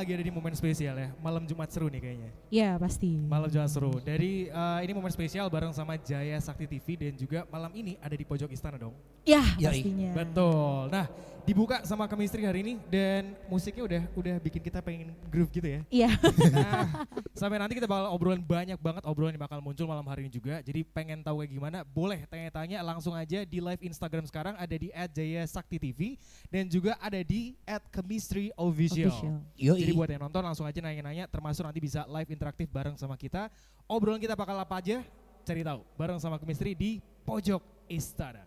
lagi ada di momen spesial ya. Malam Jumat seru nih kayaknya. Iya, pasti. Malam Jumat seru. Dari uh, ini momen spesial bareng sama Jaya Sakti TV dan juga malam ini ada di pojok istana dong. Iya, iya, iya. pastinya. Betul. Nah, dibuka sama chemistry hari ini dan musiknya udah udah bikin kita pengen groove gitu ya. Iya. nah, sampai nanti kita bakal obrolan banyak banget obrolan yang bakal muncul malam hari ini juga. Jadi pengen tahu kayak gimana? Boleh tanya-tanya langsung aja di live Instagram sekarang ada di @jaya_sakti_tv dan juga ada di @chemistryofficial. Jadi buat yang nonton langsung aja nanya-nanya termasuk nanti bisa live interaktif bareng sama kita. Obrolan kita bakal apa aja? Cari tahu bareng sama chemistry di Pojok Istana.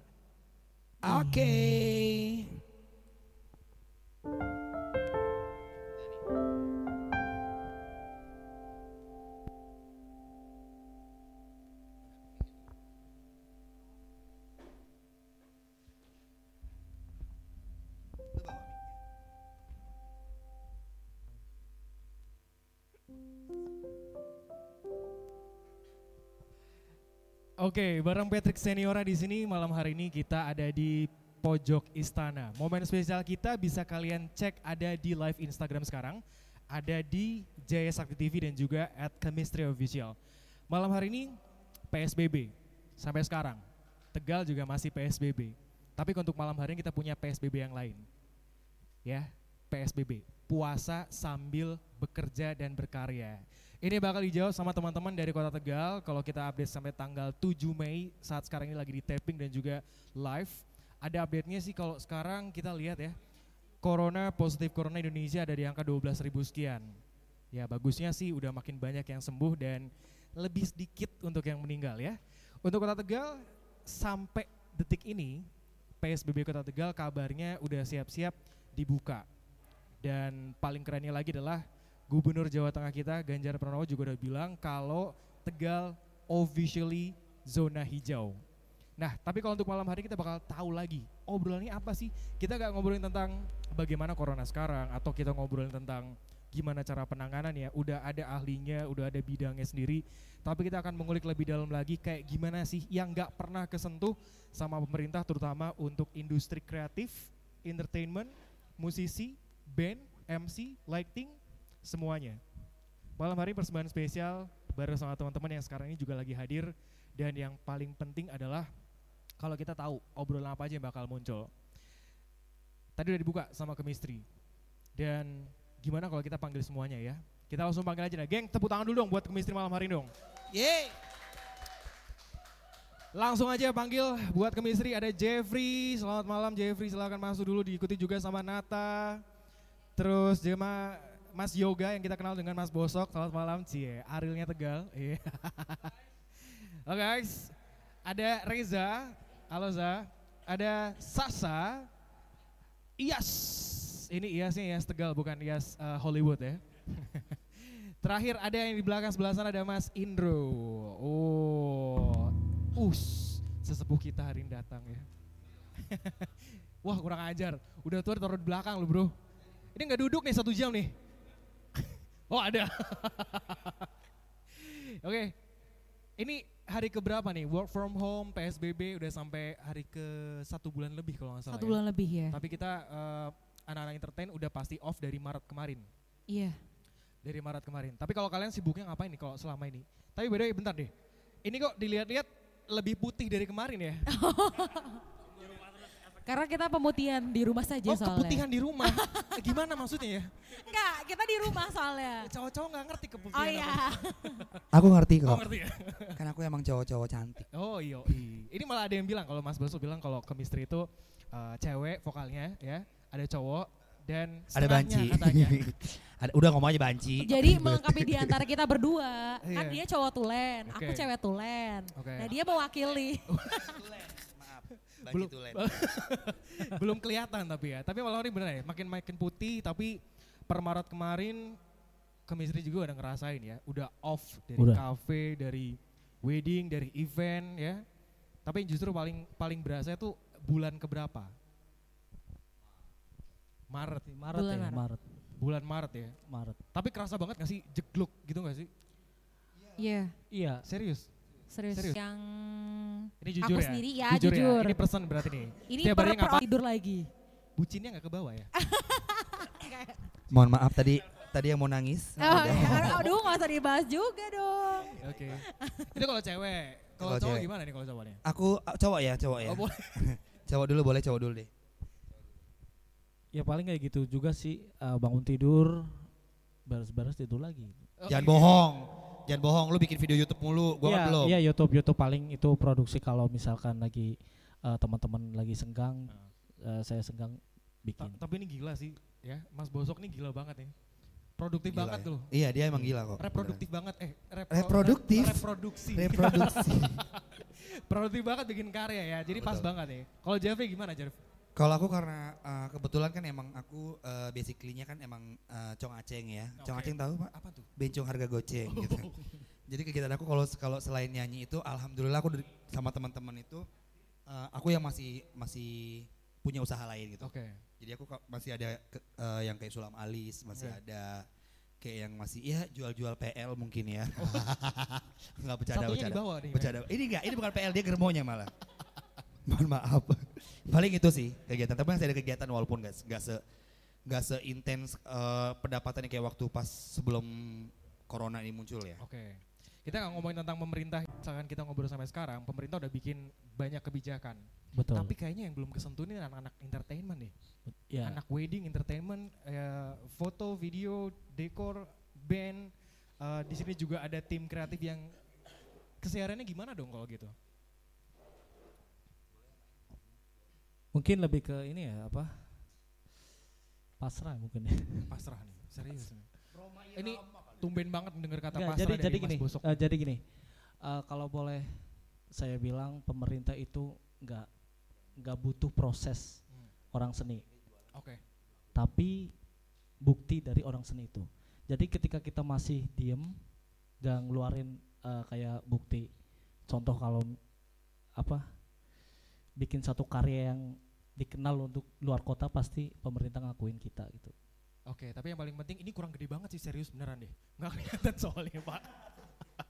Oke. Okay. Oke, okay, bareng Patrick Seniora di sini malam hari ini kita ada di pojok istana. Momen spesial kita bisa kalian cek ada di live Instagram sekarang, ada di Jaya Sakti TV dan juga at Chemistry Official. Malam hari ini PSBB sampai sekarang. Tegal juga masih PSBB. Tapi untuk malam hari ini kita punya PSBB yang lain. Ya, PSBB, puasa sambil bekerja dan berkarya. Ini bakal dijawab sama teman-teman dari Kota Tegal kalau kita update sampai tanggal 7 Mei saat sekarang ini lagi di taping dan juga live. Ada update-nya sih kalau sekarang kita lihat ya. Corona positif Corona Indonesia ada di angka 12 ribu sekian. Ya bagusnya sih udah makin banyak yang sembuh dan lebih sedikit untuk yang meninggal ya. Untuk Kota Tegal sampai detik ini PSBB Kota Tegal kabarnya udah siap-siap dibuka. Dan paling kerennya lagi adalah Gubernur Jawa Tengah kita Ganjar Pranowo juga udah bilang kalau Tegal officially zona hijau. Nah, tapi kalau untuk malam hari kita bakal tahu lagi obrolannya apa sih? Kita gak ngobrolin tentang bagaimana corona sekarang atau kita ngobrolin tentang gimana cara penanganan ya. Udah ada ahlinya, udah ada bidangnya sendiri. Tapi kita akan mengulik lebih dalam lagi kayak gimana sih yang gak pernah kesentuh sama pemerintah terutama untuk industri kreatif, entertainment, musisi, band, MC, lighting, semuanya. Malam hari persembahan spesial bareng sama teman-teman yang sekarang ini juga lagi hadir dan yang paling penting adalah kalau kita tahu obrolan apa aja yang bakal muncul. Tadi udah dibuka sama chemistry. Dan gimana kalau kita panggil semuanya ya? Kita langsung panggil aja dah. Geng, tepuk tangan dulu dong buat chemistry malam hari ini dong. Yeay. Langsung aja panggil buat chemistry ada Jeffrey. Selamat malam Jeffrey, silakan masuk dulu diikuti juga sama Nata. Terus Jema Mas Yoga yang kita kenal dengan Mas Bosok. Selamat malam Cie. Arilnya Tegal. Iya. Oke guys. Ada Reza. Halo Za. Ada Sasa. Iyas. Ini Iyasnya Iyas Tegal bukan Iyas eh, Hollywood ya. Terakhir ada yang di belakang sebelah sana ada Mas Indro. Oh, us, sesepuh kita hari ini datang ya. Wah kurang ajar, udah tua taruh di belakang lu bro. Ini nggak duduk nih satu jam nih. oh ada. Oke, ini hari keberapa nih? Work from home, PSBB udah sampai hari ke satu bulan lebih kalau nggak salah. Satu ya. bulan lebih ya. Tapi kita eh, anak-anak entertain udah pasti off dari Maret kemarin Iya. dari Maret kemarin. Tapi kalau kalian sibuknya ngapain nih kalau selama ini? Tapi beda bentar deh. Ini kok dilihat-lihat lebih putih dari kemarin ya. Karena kita pemutihan di rumah saja Oh soalnya. keputihan di rumah. Eh, Gimana maksudnya ya? Enggak, kita di rumah soalnya. Cowok-cowok nggak ngerti keputihan Oh iya. Aku ngerti Oh kok. ngerti ya? Kan aku emang cowok-cowok cantik. Oh iya. Ini malah ada yang bilang kalau Mas Basu bilang kalau chemistry itu eh, cewek vokalnya ya, ada cowok dan Ada banci. katanya. Ada, udah ngomong aja banci. Jadi melengkapi di antara kita berdua. Kan Iya. dia cowok tulen, aku Oke. cewek tulen. Oke. Nah dia mewakili. Belum belum kelihatan tapi ya. Tapi malah ini bener ya, makin makin putih tapi per Maret kemarin chemistry juga udah ngerasain ya, udah off dari Udah. cafe, dari wedding, dari event ya. Tapi yang justru paling paling berasa itu bulan keberapa? Maret, Maret Bulan ya, Maret. Maret. bulan Maret ya. Maret. Tapi kerasa banget gak sih jegluk gitu gak sih? Iya, Iya, Serius? serius. Serius? Yang Ini jujur aku ya? sendiri ya, jujur, jujur. ya. Ini pesan berarti nih. Ini Tiap per, per tidur lagi. Bucinnya gak ke bawah ya? Mohon maaf tadi tadi yang mau nangis. Oh, ya, aduh gak usah dibahas juga dong. Oke. Itu kalau cewek. Kalau cowok cewek. gimana nih kalau cowoknya? Aku ah, cowok ya, cowok ya. Oh, boleh. Cowok dulu boleh, cowok dulu deh. ya paling kayak gitu juga sih eh, bangun tidur baras-baras tidur lagi. Oh, Jangan iya. bohong. Jangan bohong, lu bikin video YouTube mulu, gua Iya, kan belum. Iya YouTube YouTube paling itu produksi kalau misalkan lagi eh, teman-teman lagi senggang, eh, saya senggang Ta- bikin. tapi ini gila sih, ya. Mas Bosok nih gila banget ya. Produktif Gila banget ya. tuh. Iya, dia emang gila kok. Reproduktif banget eh repro- Reproduktif? rep- reproduksi. Reproduksi. Produktif banget bikin karya ya. Jadi pas Betul. banget ya. Kalau Jeffrey gimana, Jeff? Kalau aku karena uh, kebetulan kan emang aku uh, basically-nya kan emang uh, cong aceng ya. Cong Oke. aceng tahu Pak? Apa tuh? Bencong harga goceng gitu. Jadi kegiatan aku kalau kalau selain nyanyi itu alhamdulillah aku sama teman-teman itu uh, aku yang masih masih punya usaha lain gitu. Oke. Jadi aku masih ada ke- uh, yang kayak sulam alis, masih Oke. ada kayak yang masih ya jual-jual PL mungkin ya. Enggak bercanda Satunya di bercanda. bawah nih. Bercanda. Ini enggak, ini bukan PL dia germonya malah. Mohon maaf. Paling itu sih kegiatan. Tapi masih ada kegiatan walaupun gak, gak se gak seintens eh, pendapatannya kayak waktu pas sebelum corona ini muncul ya. Oke. Kita nggak ngomongin tentang pemerintah, misalkan kita ngobrol sampai sekarang, pemerintah udah bikin banyak kebijakan. Betul. Tapi kayaknya yang belum kesentuh ini anak-anak entertainment nih. ya, Anak wedding, entertainment, eh, foto, video, dekor, band. Eh, di sini juga ada tim kreatif yang kesehariannya gimana dong kalau gitu? Mungkin lebih ke ini ya apa? Pasrah mungkin ya. Pasrah nih, serius. nih. Ini tumben banget mendengar kata Nggak, pasrah jadi dari jadi Mas gini, Bosok. eh, jadi gini. eh, kalau boleh saya bilang pemerintah itu nggak nggak butuh proses Hmm. orang seni, Oke. tapi bukti dari orang seni itu. Jadi ketika kita masih diem, nggak ngeluarin eh, kayak bukti, contoh kalau apa, bikin satu karya yang dikenal untuk luar kota pasti pemerintah ngakuin kita gitu. Oke, tapi yang paling penting ini kurang gede banget sih serius beneran deh. Nggak kelihatan soalnya pak.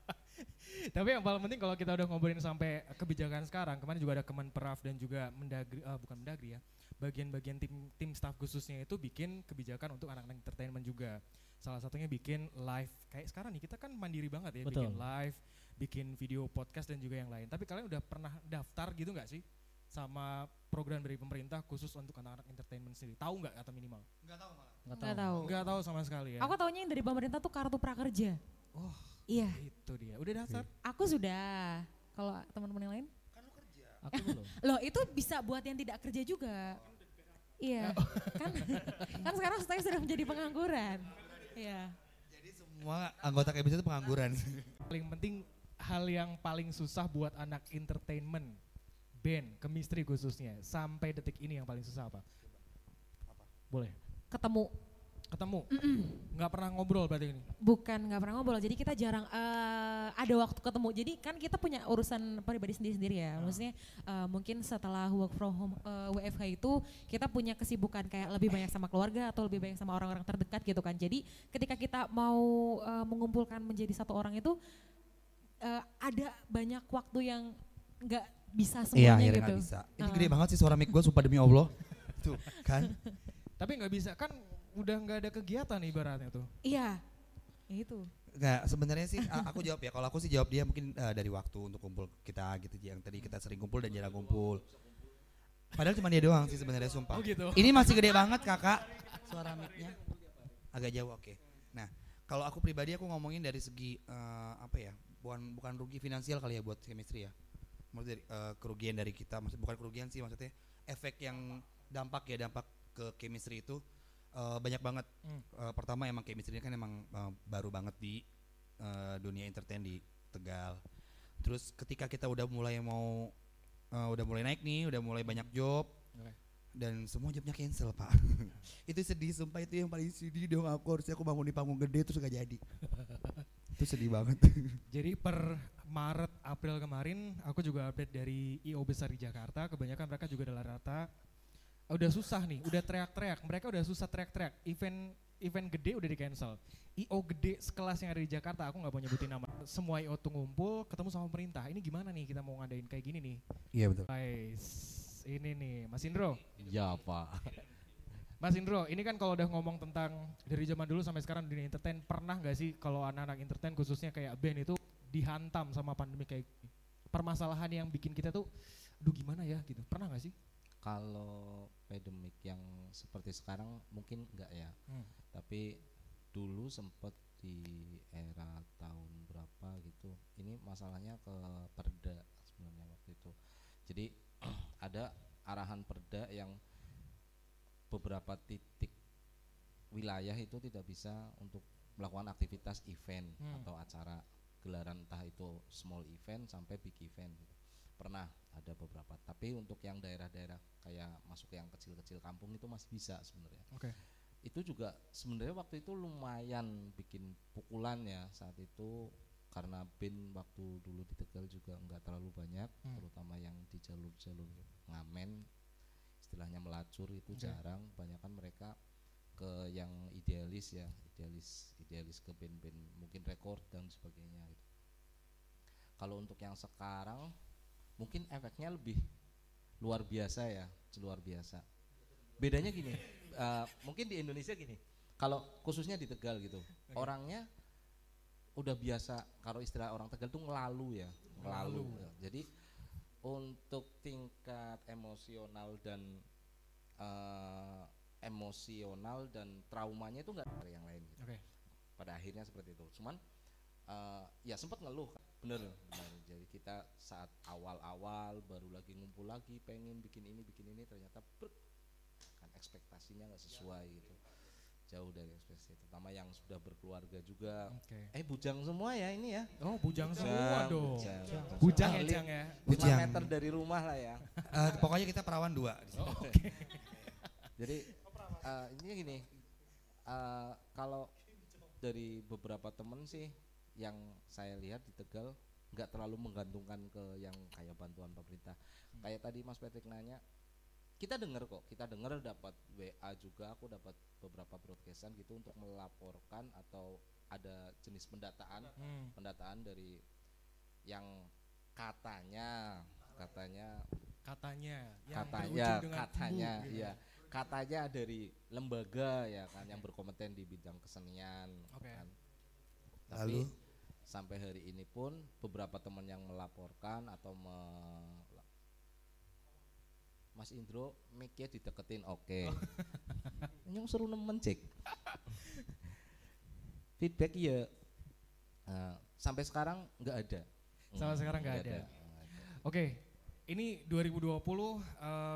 tapi yang paling penting kalau kita udah ngobrolin sampai kebijakan sekarang, kemarin juga ada Kemenparekraf dan juga Mendagri, eh, bukan Mendagri ya, bagian-bagian tim tim staff khususnya itu bikin kebijakan untuk anak-anak entertainment juga. Salah satunya bikin live kayak sekarang nih kita kan mandiri banget ya, bikin Betul. live, bikin video podcast dan juga yang lain. Tapi kalian udah pernah daftar gitu nggak sih sama program dari pemerintah khusus untuk anak-anak entertainment sendiri? Tahu nggak atau minimal? Nggak Nggak tahu. Nggak tahu sama sekali ya. Aku taunya yang dari pemerintah tuh kartu prakerja. Oh. Iya, Itu dia. Udah daftar? aku sudah. Kalau teman-teman yang lain? Aku belum. Loh itu bisa buat yang tidak kerja juga. Iya, kan kan sekarang saya sudah menjadi pengangguran. Iya. Jadi semua anggota KBC itu pengangguran. Paling penting hal yang paling susah buat anak entertainment, band, chemistry khususnya, sampai detik ini yang paling susah apa? Boleh. Ketemu. Ketemu. Nggak pernah ngobrol berarti ini. Bukan nggak pernah ngobrol. Jadi kita jarang eh, ada waktu ketemu. Jadi kan kita punya urusan pribadi sendiri-sendiri ya. Maksudnya eh, mungkin setelah work from home eh, WFH itu kita punya kesibukan kayak lebih banyak sama keluarga atau lebih banyak sama orang-orang terdekat gitu kan. Jadi ketika kita mau eh, mengumpulkan menjadi satu orang itu eh, ada banyak waktu yang nggak bisa Iya semuanya akhirnya gitu. nggak bisa. Ini Heeh. gede banget sih suara mic gue sumpah demi Allah. Tuh kan. Tapi nggak bisa kan udah nggak ada kegiatan ibaratnya tuh. Iya. Ya itu. Nggak sebenarnya sih aku jawab ya. Kalau aku sih jawab dia mungkin eh, dari waktu untuk kumpul kita gitu yang tadi kita sering kumpul dan jarang kumpul. Padahal cuma dia doang sih sebenarnya sumpah. Oh gitu. Ini masih gede banget kakak suara mic-nya. Agak jauh oke. Nah kalau aku pribadi aku ngomongin dari segi eh, apa ya bukan bukan rugi finansial kali ya buat chemistry ya. Maksudnya dari, eh, kerugian dari kita, maksud bukan kerugian sih maksudnya efek yang dampak ya dampak ke chemistry itu eh, banyak banget. Hmm. Eh, pertama emang chemistry ini kan emang eh, baru banget di eh, dunia entertain di Tegal. Terus ketika kita udah mulai mau eh, udah mulai naik nih, udah mulai banyak job, Oke. dan semua jobnya cancel pak itu sedih sumpah itu yang paling sedih dong aku harusnya aku bangun di panggung gede terus gak jadi itu sedih banget Jadi per Maret April kemarin aku juga update dari IO besar di Jakarta. Kebanyakan mereka juga adalah rata udah susah nih, udah teriak-teriak. Mereka udah susah teriak-teriak. Event event gede udah di cancel. IO gede sekelas yang ada di Jakarta, aku nggak mau nyebutin nama. Semua IO tuh ngumpul, ketemu sama pemerintah. Ini gimana nih kita mau ngadain kayak gini nih? iya betul Guys, ini nih Mas Indro. Iya pak. Mas Indro, ini kan kalau udah ngomong tentang dari zaman dulu sampai sekarang dunia entertain, pernah nggak sih kalau anak-anak entertain khususnya kayak band itu dihantam sama pandemi kayak gini? Permasalahan yang bikin kita tuh, aduh gimana ya gitu, pernah nggak sih? Kalau pandemik yang seperti sekarang mungkin enggak ya. Hmm. Tapi dulu sempet di era tahun berapa gitu. Ini masalahnya ke perda sebenarnya waktu itu. Jadi ada arahan perda yang beberapa titik wilayah itu tidak bisa untuk melakukan aktivitas event Hmm. atau acara gelaran entah itu small event sampai big event gitu. Pernah ada beberapa, tapi untuk yang daerah-daerah kayak masuk yang kecil-kecil kampung itu masih bisa sebenarnya. Oke. Itu juga sebenarnya waktu itu lumayan bikin pukulan ya saat itu karena bin waktu dulu di Tegal juga nggak terlalu banyak, Hmm. terutama yang di jalur-jalur ngamen istilahnya melacur itu Oke. jarang, kebanyakan mereka ke yang idealis ya, idealis idealis ke band-band mungkin rekor dan sebagainya gitu. Kalau untuk yang sekarang mungkin efeknya lebih luar biasa ya, luar biasa. Bedanya gini, eh, mungkin di Indonesia gini, kalau khususnya di Tegal gitu, orangnya udah biasa kalau istilah orang Tegal tuh ngelalu ya, ngelalu. Ngelalu. ya. Jadi untuk tingkat emosional dan eh, emosional dan traumanya itu nggak dari yang lain. gitu. Oke. Pada akhirnya seperti itu. Cuman eh, ya sempat ngeluh, bener, bener. Jadi kita saat awal-awal baru lagi ngumpul lagi, pengen bikin ini, bikin ini, ternyata brek, kan ekspektasinya nggak sesuai gitu. Jauh dari ekspektasi, terutama yang sudah berkeluarga juga. Oke. Eh bujang semua ya ini ya. Oh, bujang semua dong. Bujang. Bujang ya, Ahli Jang ya. lima Bujang. meter dari rumah lah ya. Eh, pokoknya kita perawan dua. di sini. Jadi eh, ini gini, eh, kalau dari beberapa temen sih yang saya lihat di Tegal nggak terlalu menggantungkan ke yang kayak bantuan pemerintah. Kayak tadi Mas Patrick nanya, kita dengar kok, kita dengar dapat WA juga, aku dapat beberapa broadcastan gitu untuk melaporkan atau ada jenis pendataan Hmm. pendataan dari yang katanya katanya Katanya yang katanya katanya bu, gitu iya katanya dari lembaga ya kan yang berkompeten di bidang kesenian Oke. kan. tapi Lalu? sampai hari ini pun beberapa teman yang melaporkan atau me- Mas Indro mic-nya dideketin oke yang seru nemen cek feedback ya eh, sampai sekarang nggak ada Sampai Hmm, sekarang nggak ada. Oke, ini 2020 eh,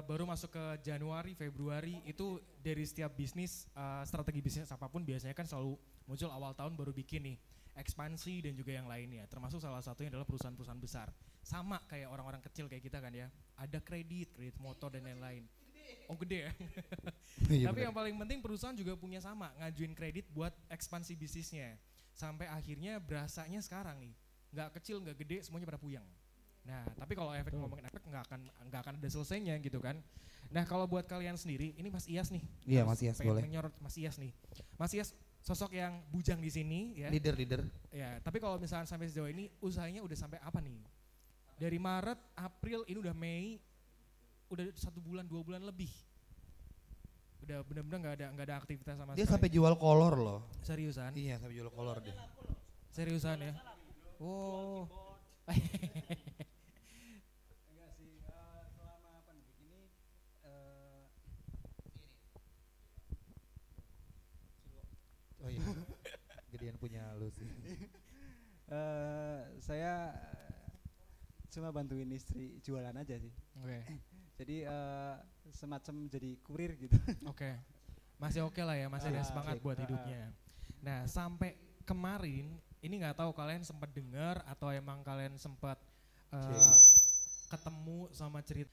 baru masuk ke Januari, Februari itu dari setiap bisnis eh, strategi bisnis apa pun biasanya kan selalu muncul awal tahun baru bikin nih ekspansi dan juga yang lainnya. Termasuk salah satunya adalah perusahaan-perusahaan besar. Sama kayak orang-orang kecil kayak kita kan ya. Ada kredit, kredit motor dan lain-lain. Oh gede ya. Iya, Tapi bener. yang paling penting perusahaan juga punya sama, ngajuin kredit buat ekspansi bisnisnya. Sampai akhirnya berasanya sekarang nih, nggak kecil nggak gede semuanya pada puyeng. Nah, tapi kalau efek ngomongin efek nggak akan nggak akan ada selesainya gitu kan. Nah, kalau buat kalian sendiri, ini Mas Iyas nih. Iya, Mas pengen boleh. menyorot Mas Iyas nih. Mas Iyas sosok yang bujang di sini ya. Leader, leader. Ya, tapi kalau misalnya sampai sejauh ini usahanya udah sampai apa nih? Dari Maret, April, ini udah Mei, udah satu bulan, dua bulan lebih. Udah benar-benar nggak ada nggak ada aktivitas sama Dia sekali. sampai jual kolor loh. seriusan, Iya, sampai jual kolor dia. seriusan ya. Oh, Enggak sih, eh, selama pandemi ini eh, Oh iya. Gedean punya lu sih. eh, saya eh, cuma bantuin istri jualan aja sih. oke, Jadi eh, semacam jadi kurir gitu. oke, masih oke lah ya, masih ada Ah, semangat oke. buat Ah, ah. hidupnya. Nah, sampai kemarin ini nggak tahu kalian sempat dengar atau emang kalian sempat eh, ketemu sama cerita.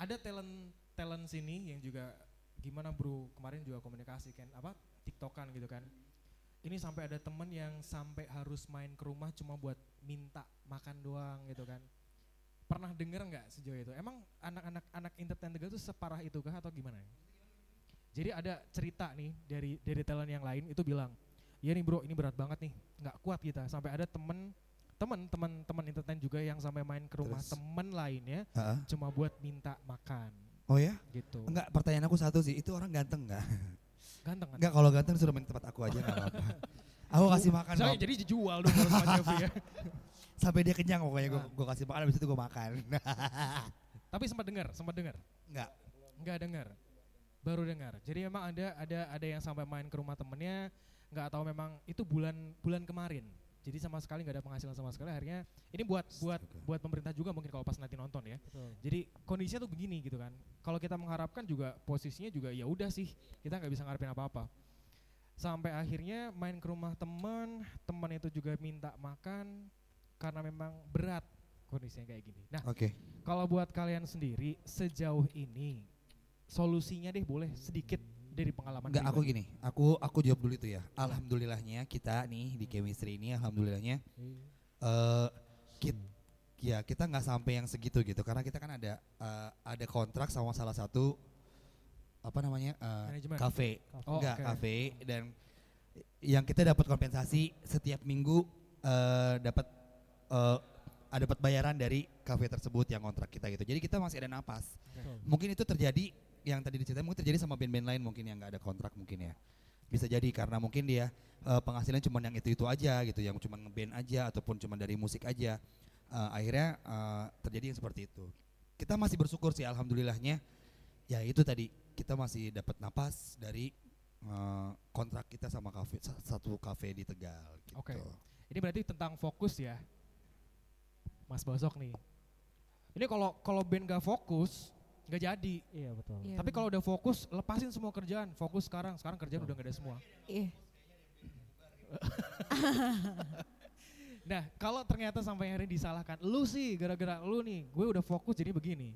Ada talent talent sini yang juga gimana bro kemarin juga komunikasi kan apa tiktokan gitu kan. Ini sampai ada temen yang sampai harus main ke rumah cuma buat minta makan doang gitu kan. Pernah denger nggak sejauh itu? Emang anak-anak anak entertain Tegal itu separah itu kah atau gimana? Jadi ada cerita nih dari dari talent yang lain itu bilang, iya nih bro ini berat banget nih, nggak kuat kita. Sampai ada temen temen temen temen entertain juga yang sampai main ke rumah Terus? temen lainnya Heeh. cuma buat minta makan Oh ya? gitu. Enggak, pertanyaan aku satu sih. Itu orang ganteng enggak? Ganteng kan? Enggak, kalau ganteng suruh main tempat aku aja enggak apa-apa. Aku kasih makan Saya jadi dijual dong kalau sama Jeffrey ya. sampai dia kenyang pokoknya gua, gua kasih makan habis itu gua makan. Tapi sempat dengar, sempat dengar. enggak. Nggak dengar. Baru dengar. Jadi memang ada ada ada yang sampai main ke rumah temennya, nggak tahu memang itu bulan bulan kemarin. Jadi sama sekali nggak ada penghasilan sama sekali. Akhirnya ini buat buat buat pemerintah juga mungkin kalau pas nanti nonton ya. Betul. Jadi kondisinya tuh begini gitu kan. Kalau kita mengharapkan juga posisinya juga ya udah sih kita nggak bisa ngarepin apa-apa. Sampai akhirnya main ke rumah teman, teman itu juga minta makan karena memang berat kondisinya kayak gini. Nah Oke. kalau buat kalian sendiri sejauh ini solusinya deh boleh sedikit dari pengalaman. Enggak, aku gini. Aku aku jawab dulu itu ya. Alhamdulillahnya kita nih di chemistry ini alhamdulillahnya eh kit ya kita nggak sampai yang segitu gitu karena kita kan ada eh, ada kontrak sama salah satu apa namanya Manajemen. kafe Oh, enggak kafe dan yang kita dapat kompensasi setiap minggu eh, dapat ada dapat bayaran dari kafe tersebut yang kontrak kita gitu. Jadi kita masih ada napas. Betul. Mungkin itu terjadi yang tadi diceritain mungkin terjadi sama band-band lain mungkin yang nggak ada kontrak mungkin ya. Bisa jadi karena mungkin dia eh, penghasilannya cuma yang itu-itu aja gitu, yang cuma ngeband aja ataupun cuma dari musik aja. Eh, akhirnya eh, terjadi yang seperti itu. Kita masih bersyukur sih alhamdulillahnya. Ya itu tadi kita masih dapat napas dari eh, kontrak kita sama kafe sa- satu kafe di Tegal gitu. Oke. Ini berarti tentang fokus ya, Mas Bosok nih. Ini kalau kalau band gak fokus nggak jadi. Iya betul. Iya, Tapi kalau udah fokus, lepasin semua kerjaan. Fokus sekarang. Sekarang kerjaan Betul. udah gak ada semua. Iya. Nah, kalau ternyata sampai akhirnya disalahkan, lu sih gara-gara lu nih, gue udah fokus jadi begini.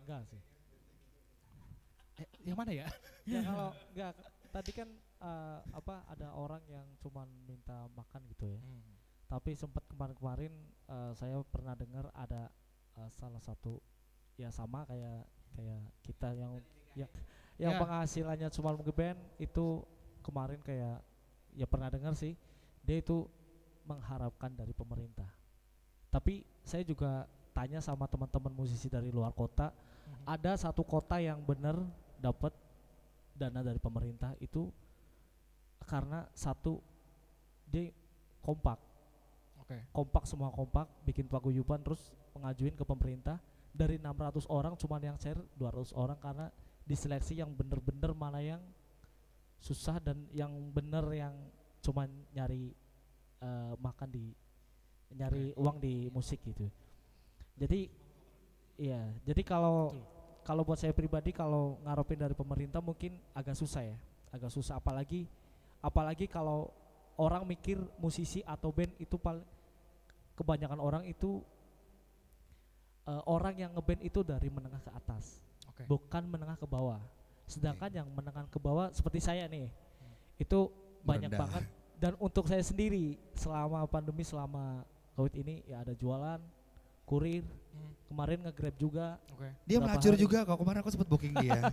Enggak sih. Eh, yang mana ya? ya kalau enggak tadi kan eh, apa ada orang yang cuman minta makan gitu ya. Tapi sempat kemarin-kemarin eh, saya pernah dengar ada eh, salah satu ya sama kayak kayak kita yang yang yang Ya. penghasilannya cuma ngeband itu kemarin kayak ya pernah dengar sih dia itu mengharapkan dari pemerintah. Tapi saya juga tanya sama teman-teman musisi dari luar kota, ada satu kota yang benar dapat dana dari pemerintah itu karena satu dia kompak Oke. kompak semua kompak bikin paguyuban terus mengajuin ke pemerintah dari 600 orang cuman yang share 200 orang karena diseleksi yang bener-bener mana yang susah dan yang bener yang cuman nyari eh, makan di nyari uang di musik gitu. Jadi iya jadi kalau kalau buat saya pribadi kalau ngarepin dari pemerintah mungkin agak susah ya agak susah. Apalagi apalagi kalau orang mikir musisi atau band itu paling kebanyakan orang itu eh, orang yang ngeband itu dari menengah ke atas Oke. bukan menengah ke bawah sedangkan yang menengah ke bawah seperti saya nih itu banyak Merendah. banget dan untuk saya sendiri selama pandemi selama covid ini ya ada jualan kurir Hmm. kemarin nge-grab juga Oke. Dia melacur hari? juga kok kemarin aku sempat booking dia.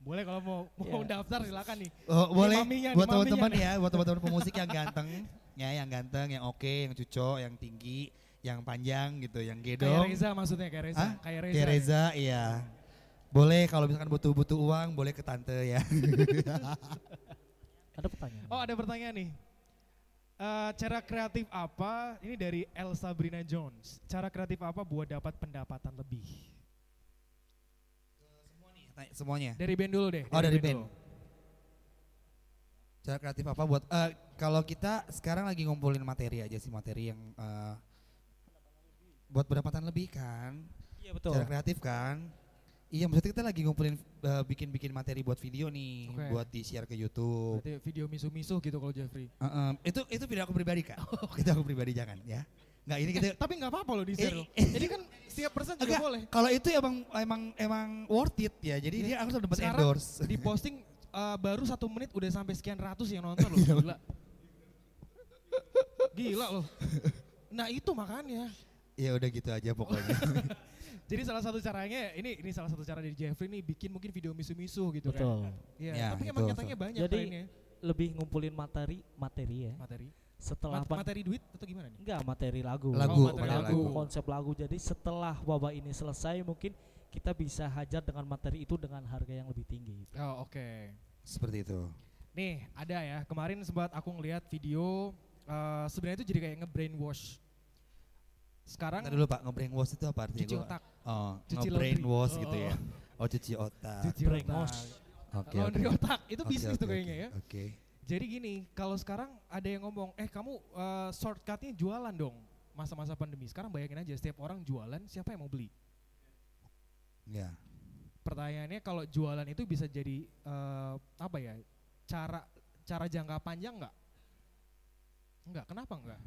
Boleh kalau mau mau Iya. daftar silakan nih. Oh, boleh maminya buat teman-teman ya, buat teman-teman pemusik yang ganteng, ya yang ganteng, yang oke, yang cucok, yang tinggi, yang panjang gitu, yang Kayak gedong. Reza maksudnya kayak Reza. Hah? Kayak Reza. Kayak ya? Reza, iya. Boleh kalau misalkan butuh-butuh uang, boleh ke tante ya. ada pertanyaan Oh ada pertanyaan nih. Eh, cara kreatif apa? Ini dari Elsa Brina Jones. Cara kreatif apa buat dapat pendapatan lebih? Tanya Semuanya. Dari band dulu deh. Oh, dari band. dulu. Cara kreatif apa buat eh, kalau kita sekarang lagi ngumpulin materi aja sih materi yang eh, buat pendapatan lebih kan. iya betul Cara kreatif kan. Iya maksudnya kita lagi ngumpulin eh, bikin-bikin materi buat video nih, Oke. buat di-share ke YouTube. Berarti video misu-misu gitu kalau Jeffrey. Heeh, itu itu video aku pribadi kak. itu aku pribadi jangan ya. Nggak ini kita. Tapi nggak apa-apa loh di share Eh, loh. Jadi kan setiap person juga Enggak, boleh. Kalau itu emang emang emang worth it ya. Jadi dia harus dapat Sekarang endorse. Di posting eh, baru satu menit udah sampai sekian ratus yang nonton loh. Gila. Gila loh. Nah itu makanya. Ya udah gitu aja pokoknya. Jadi salah satu caranya ini ini salah satu cara dari Jeffrey nih bikin mungkin video misu-misu gitu kan. betul Iya, Ya, tapi itu. emang nyatanya banyak Jadi, trennya. lebih ngumpulin materi materi ya materi. setelah Mat- materi duit atau gimana nih? enggak materi lagu Lagu, Oh, materi lagu, lagu. konsep lagu jadi setelah wabah ini selesai mungkin kita bisa hajar dengan materi itu dengan harga yang lebih tinggi Oh, oke. Seperti itu. Nih, ada ya. Kemarin sempat aku ngeliat video eh, sebenarnya itu jadi kayak nge-brainwash. Sekarang Ntar dulu Pak, nge-brainwash itu apa artinya? cuci Gua- otak, Oh, Cuci nge-brainwash gitu Oh, ya. Oh, cuci otak. cuci brainwash. otak. Oke. Laundry oke. otak, itu Oke, bisnis oke, tuh kayaknya ya. Oke. Jadi gini, kalau sekarang ada yang ngomong, eh kamu eh, shortcutnya jualan dong masa-masa pandemi. Sekarang bayangin aja setiap orang jualan, siapa yang mau beli? Ya. Pertanyaannya kalau jualan itu bisa jadi eh, apa ya? Cara cara jangka panjang nggak? Enggak, kenapa enggak?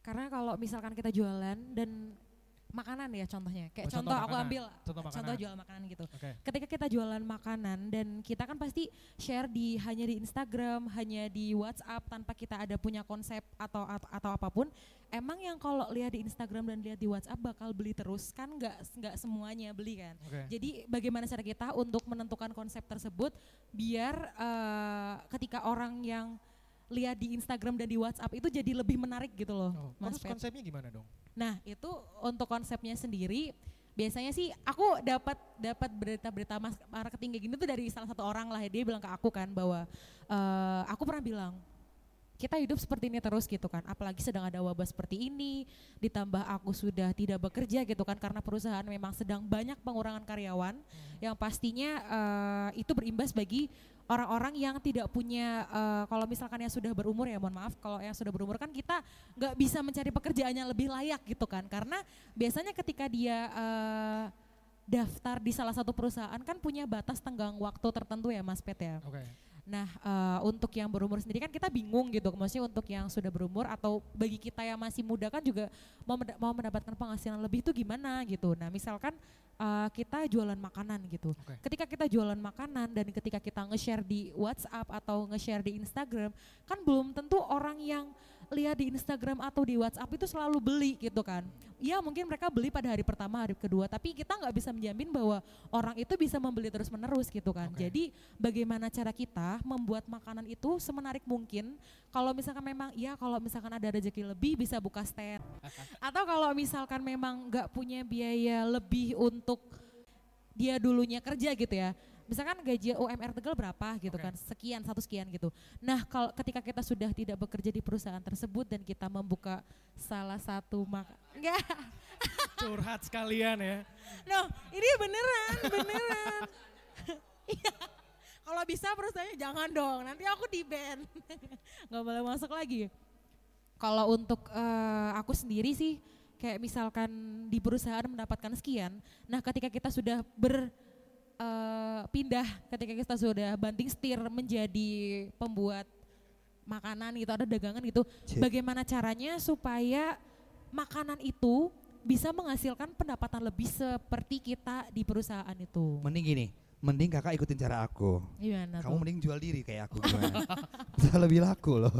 Karena kalau misalkan kita jualan dan makanan ya contohnya. Kayak Oh, contoh contoh, aku ambil Contoh makanan. contoh jual makanan gitu. Oke. Ketika kita jualan makanan dan kita kan pasti share di hanya di Instagram, hanya di WhatsApp tanpa kita ada punya konsep atau atau, atau apa pun. Emang yang kalau lihat di Instagram dan lihat di WhatsApp bakal beli terus kan nggak nggak semuanya beli kan. Oke. Jadi bagaimana cara kita untuk menentukan konsep tersebut biar eh, ketika orang yang lihat di Instagram dan di WhatsApp itu jadi lebih menarik gitu loh, Oh, Mas terus Pet. konsepnya gimana dong? Nah itu untuk konsepnya sendiri biasanya sih aku dapat dapat berita-berita mas marketing kayak gini tuh dari salah satu orang lah dia bilang ke aku kan bahwa eh, aku pernah bilang kita hidup seperti ini terus gitu kan apalagi sedang ada wabah seperti ini ditambah aku sudah tidak bekerja gitu kan karena perusahaan memang sedang banyak pengurangan karyawan yang pastinya eh, itu berimbas bagi orang-orang yang tidak punya eh, kalau misalkan yang sudah berumur ya mohon maaf kalau yang sudah berumur kan kita nggak bisa mencari pekerjaan yang lebih layak gitu kan karena biasanya ketika dia eh, daftar di salah satu perusahaan kan punya batas tenggang waktu tertentu ya Mas Pet ya. Oke. Nah eh, untuk yang berumur sendiri kan kita bingung gitu, maksudnya untuk yang sudah berumur atau bagi kita yang masih muda kan juga mau mau mendapatkan penghasilan lebih itu gimana gitu. Nah misalkan eh, kita jualan makanan gitu, Oke. ketika kita jualan makanan dan ketika kita nge-share di WhatsApp atau nge-share di Instagram, kan belum tentu orang yang lihat di Instagram atau di WhatsApp itu selalu beli gitu kan. Ya mungkin mereka beli pada hari pertama, hari kedua, tapi kita nggak bisa menjamin bahwa orang itu bisa membeli terus menerus gitu kan. Oke. Jadi bagaimana cara kita membuat makanan itu semenarik mungkin. Kalau misalkan memang ya kalau misalkan ada rezeki lebih bisa buka stand. Atau kalau misalkan memang nggak punya biaya lebih untuk dia dulunya kerja gitu ya. Misalkan gaji UMR Tegal berapa gitu Oke. kan, sekian, satu sekian gitu. Nah kalau ketika kita sudah tidak bekerja di perusahaan tersebut dan kita membuka salah satu mak, enggak, Curhat sekalian ya. no ini beneran, beneran. Iya. Kalau bisa perusahaannya jangan dong, nanti aku di ban, nggak boleh masuk lagi. Kalau untuk eh, aku sendiri sih, kayak misalkan di perusahaan mendapatkan sekian, nah ketika kita sudah ber eh, pindah, ketika kita sudah banting setir menjadi pembuat makanan gitu, ada dagangan gitu, Cik. bagaimana caranya supaya makanan itu bisa menghasilkan pendapatan lebih seperti kita di perusahaan itu. Mending gini, mending kakak ikutin cara aku. Gimana Kamu tuh? mending jual diri kayak aku gimana? Bisa lebih laku loh.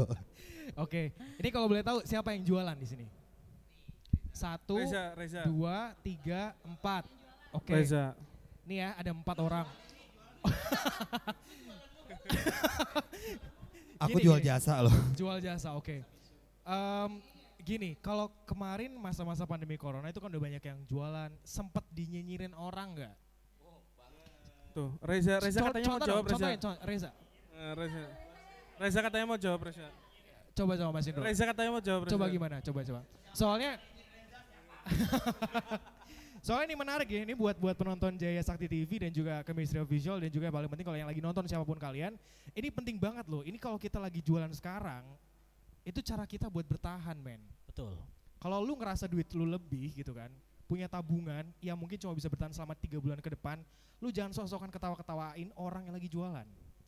Oke. Ini kalau boleh tahu siapa yang jualan di sini? Satu, Reza, Reza. dua, tiga, empat. Oke. Reza. Nih ya ada empat orang. Aku Gini, jual gini. jasa loh. Jual jasa, oke. Em, gini, kalau kemarin masa-masa pandemi corona itu kan udah banyak yang jualan, sempet dinyinyirin orang nggak? Tuh, Reza, Reza Co- katanya mau contoh jawab dong, Reza. contohin, contoh- Reza. Eh, Reza. Reza katanya mau jawab Reza. Coba coba Mas Indro. Reza katanya mau jawab Reza. Coba gimana? Coba coba. Soalnya Soalnya ini menarik ya, ini buat buat penonton Jaya Sakti TV dan juga Chemistry of Visual dan juga yang paling penting kalau yang lagi nonton siapa pun kalian, ini penting banget loh. Ini kalau kita lagi jualan sekarang, itu cara kita buat bertahan, men. Betul. Kalau lu ngerasa duit lu lebih gitu kan, punya tabungan yang mungkin cuma bisa bertahan selama tiga bulan ke depan, lu jangan sok-sokan ketawa-ketawain orang yang lagi jualan.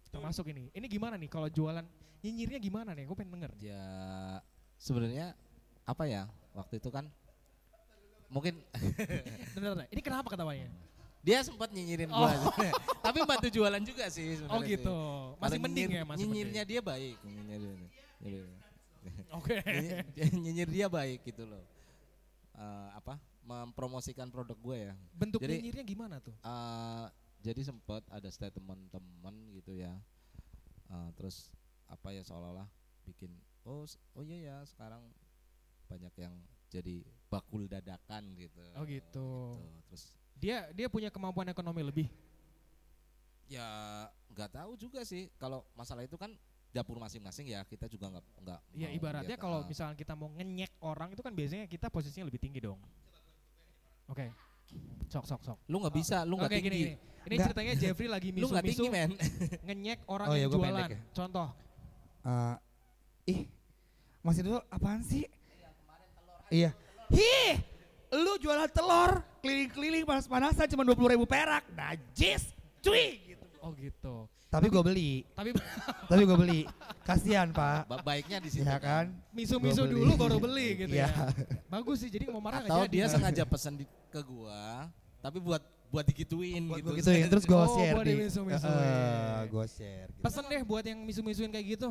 Termasuk ini. Ini gimana nih kalau jualan nyinyirnya gimana nih? Gue pengen denger. Ya sebenarnya apa ya waktu itu kan mungkin bentar. Ini kenapa ketawanya? dia sempat nyinyirin Oh. gua tapi bantu jualan juga sih Oh sebenarnya gitu. sih. Masih mending nyinyir- ya, masih nyinyirnya dia baik nyinyir, nyinyir, Oke. nyinyir- nyinyir dia baik gitu loh Eh, apa mempromosikan produk gue ya Bentuk Jadi- nyinyirnya gimana tuh? Eh, jadi sempat ada statement teman gitu ya Eh, terus apa ya seolah-olah bikin oh oh iya ya sekarang banyak yang jadi bakul dadakan gitu Oh gitu. terus Dia dia punya kemampuan ekonomi lebih. ya nggak tahu juga sih kalau masalah itu kan dapur masing-masing ya kita juga nggak nggak Ya mau ibaratnya kalau ah, misalnya kita mau ngenyek orang itu kan biasanya kita posisinya lebih tinggi dong. Oke. Sok sok sok. lu nggak bisa lu nggak Oke tinggi gini gini. Ini Nggak. ceritanya Jeffrey lagi lu nggak misu-misu tinggi men ngenyek orang Oh yang iya, jualan. ya. Contoh. Eh, ih, masih dulu apaan sih? Iya. Hih, lu jualan telur keliling-keliling panas-panasan cuma dua ribu perak, najis, cuy. Gitu. Oh gitu. Tapi gue beli, Tapi tapi gue beli. Kasihan pak, Ba- baiknya di situ ya kan? misu-misu Gua dulu baru beli gitu Iya. ya. Bagus sih jadi mau marah nggak atau dia sengaja pesan di, ke gua tapi buat buat digituin Buat gitu gue gituin, terus gue Oh, share buat di, dimisu-misuin. gue share. Gitu. Pesen deh buat yang misu-misuin kayak gitu.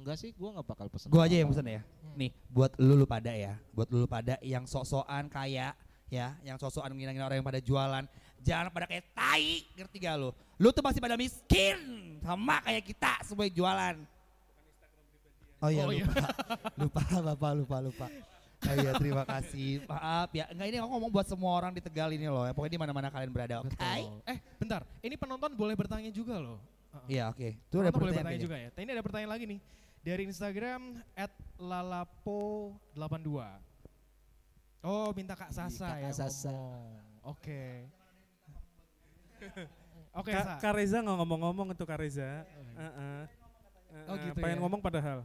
Enggak sih gua nggak bakal pesan Gue aja yang pesen ya. Nih, buat lu lu pada ya, buat lu lu pada yang sok-sokan kaya ya, yang sok-sokan ngina-ngina orang yang pada jualan, jangan pada kayak tai, ngerti gak lu? Lu tuh masih pada miskin, sama kayak kita semua yang jualan. Oh iya Oh, iya. lupa. lupa Bapak lupa lupa. Oh iya terima kasih. Maaf ya. Enggak ini aku ngomong buat semua orang di Tegal ini loh. ya. Pokoknya di mana-mana kalian berada. Oke. Betul. Eh, bentar. Ini penonton boleh bertanya juga loh. Iya oke. Itu ada Penonton boleh pertanyaan bertanya juga ya. Ini ada pertanyaan lagi nih. Dari Instagram @lalapo82. Oh, minta Kak Sasa Kakak ya Sasa. ngomong. Oke. Oke, Ka-. Kak Reza nggak ngomong-ngomong itu Kak Reza. Heeh. Oh, Heeh, gitu pengen ya. ngomong padahal.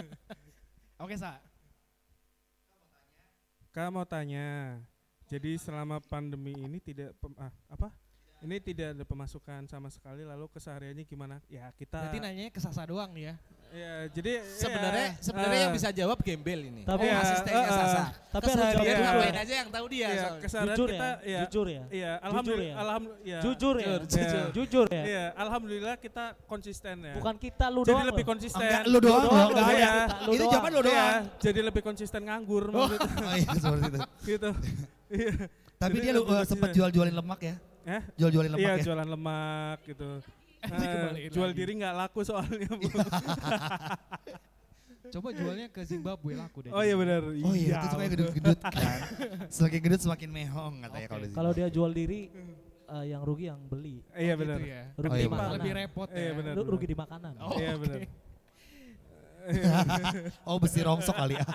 Oke, Sa. Kak mau tanya. Jadi selama pandemi ini tidak pem- ah, apa? Ini tidak ada pemasukan sama sekali lalu kesehariannya gimana? Ya kita Berarti nanyanya ke Sasa doang nih ya. Ya jadi Sebenarnya ya, sebenarnya yang eh, bisa jawab gembel ini. Tapi- oh, asistennya Iya, Sasa. eh, Tapi harus jawab Iya. jujur. ngapain aja yang tahu dia. Iya, soalnya. Jujur kita ya, ya, jujur ya. Iya, alhamdulillah, ya? alhamdulillah. Jujur ya, Jujur, jujur. jujur ya. Iya, alhamdulillah kita konsisten ya. Bukan kita lu jadi doang. lebih loh. konsisten. Enggak lu doang enggak doang, ada. kita, lu Itu doang. jawaban lu Iya, doang. jadi lebih konsisten nganggur maksudnya. Oh iya seperti itu. gitu. Iya. Tapi Jadi dia lu lebih uh, sempat jual-jualin lemak ya. Eh? Jual-jualin lemak Iya, ya. jualan lemak gitu. Eh, kembaliin jual lagi. diri nggak laku soalnya. Bu. Coba jualnya ke Zimbabwe laku deh. oh iya benar. Oh iya, itu sukanya gedut-gedut kan. Semakin gedut semakin mehong katanya Oke. kalau. Kalau dia jual diri eh, yang rugi yang beli. Iya Oh, benar. Gitu ya. Rugi Oh, iya, di makanan. Lebih repot ya. Iya, benar. Ru- rugi di makanan. Oh, Iya benar. oh besi rongsok kali ya.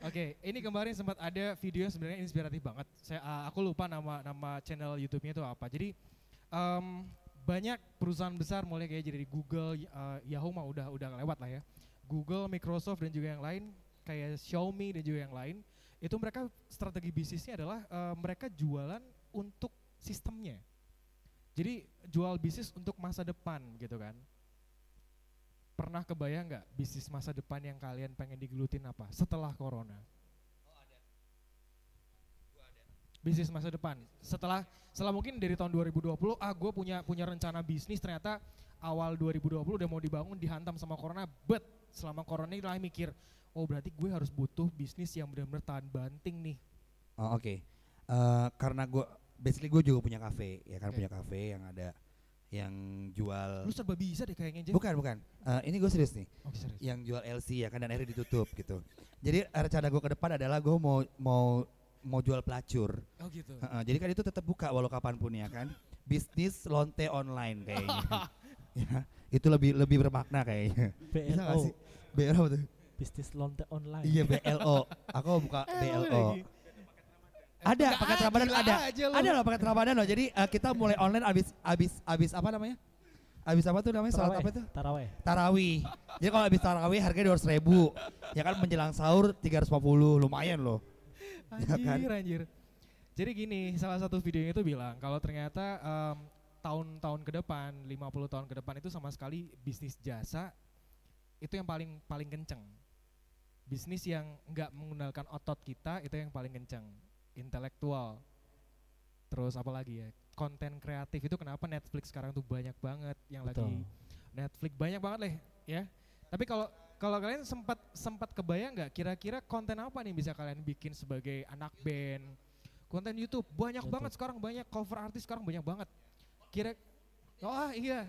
Oke, ini kemarin sempat ada video yang sebenarnya inspiratif banget. Saya uh, aku lupa nama nama channel YouTube-nya itu apa. Jadi em, banyak perusahaan besar mulai kayak jadi Google, uh, Yahoo mah udah udah lewat lah ya. Google, Microsoft dan juga yang lain kayak Xiaomi dan juga yang lain itu mereka strategi bisnisnya adalah uh, mereka jualan untuk sistemnya. Jadi jual bisnis untuk masa depan gitu kan. Pernah kebayang nggak bisnis masa depan yang kalian pengen digelutin apa setelah corona? Bisnis masa depan. Setelah setelah mungkin dari tahun 2020, ah gue punya punya rencana bisnis ternyata awal 2020 udah mau dibangun dihantam sama corona, but selama corona ini lah mikir, oh berarti gue harus butuh bisnis yang benar-benar tahan banting nih. Oh oke. Eh, karena gue basically gue juga punya kafe ya kan Oke. punya kafe yang ada yang jual Lu serba bisa deh kayaknya Jen. bukan bukan Eh, ini gue serius nih Oke, serius. yang jual LC ya kan dan akhirnya ditutup gitu jadi rencana gue ke depan adalah gue mau mau mau jual pelacur. Oh gitu. Heeh, jadi kan itu tetap buka walau kapan pun ya kan? Bisnis lonte online kayaknya. Ya itu lebih lebih bermakna kayaknya. Bisa BLO, sih? BLO tuh. Bisnis lonte online. iya BLO aku buka BLO ada paket Ramadan ada. ada loh paket Ramadan loh. Jadi eh, kita mulai online abis abis abis apa namanya? Abis apa tuh namanya? Taraweh, apa itu Taraweh. tarawih. Jadi kalau abis tarawih harganya dua ribu. Ya kan menjelang sahur 350 lumayan loh Ya Anjir, kan? anjir. Jadi gini, salah satu videonya itu bilang kalau ternyata em, tahun-tahun ke depan, 50 tahun ke depan itu sama sekali bisnis jasa itu yang paling paling kenceng. Bisnis yang nggak menggunakan otot kita itu yang paling kenceng. Intelektual. Terus apa lagi ya? Konten kreatif itu kenapa Netflix sekarang tuh banyak banget yang lagi Betul. Netflix banyak banget lah ya. Tapi kalau kalau kalian sempat sempat kebayang nggak kira-kira konten apa nih bisa kalian bikin sebagai anak band? Konten YouTube banyak YouTube. banget sekarang banyak cover artis sekarang banyak banget. Kira Oh ah, iya.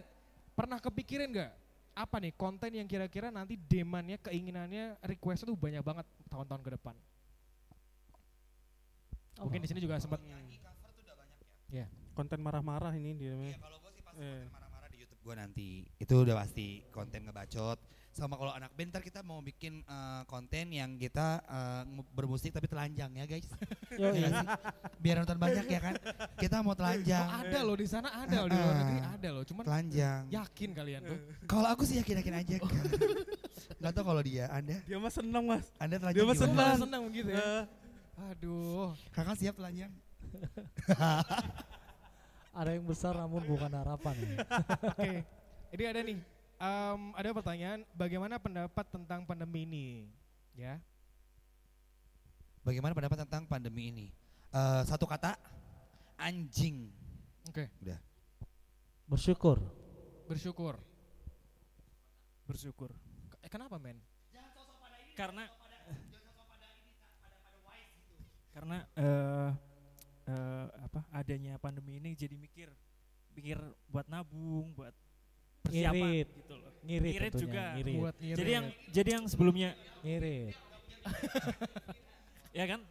Pernah kepikirin nggak apa nih konten yang kira-kira nanti demandnya, keinginannya, requestnya tuh banyak banget tahun-tahun ke depan. Mungkin di sini juga sempat Konten marah-marah ini dia. Iya, kalau gue sih pasti Eh. konten marah-marah di YouTube gue nanti. Itu udah pasti konten ngebacot. Sama kalau anak band ntar kita mau bikin eh, konten yang kita eh, nge- bermusik tapi telanjang ya guys. Yo, Ya nggak sih? Biar nonton banyak ya kan. Kita mau Oh, telanjang. ada loh di sana ada loh di luar negeri Ah. ada loh. Cuman Telanjang. yakin kalian tuh. Kalau aku sih yakin-yakin aja kan. Gak tau kalau dia, Anda, Dia mah seneng mas. Anda Dia telanjang mah gimana? senang. senang begitu ya. Eh, Aduh. Kakak siap telanjang? Ada yang besar namun bukan harapan. ya. Oke, ini ada nih. Em, ada pertanyaan, bagaimana pendapat tentang pandemi ini? Ya, Bagaimana pendapat tentang pandemi ini? Eh, satu kata, anjing. oke. Bersyukur. Bersyukur. bersyukur Ke- eh, kenapa men? karena karena eh eh, apa adanya pandemi ini jadi mikir mikir buat nabung buat persiapan Irit. gitu loh Ngirit, Ngirit tentunya, juga. Ngirit. Buat ngirit. Jadi yang jadi yang sebelumnya Ngirit. ya kan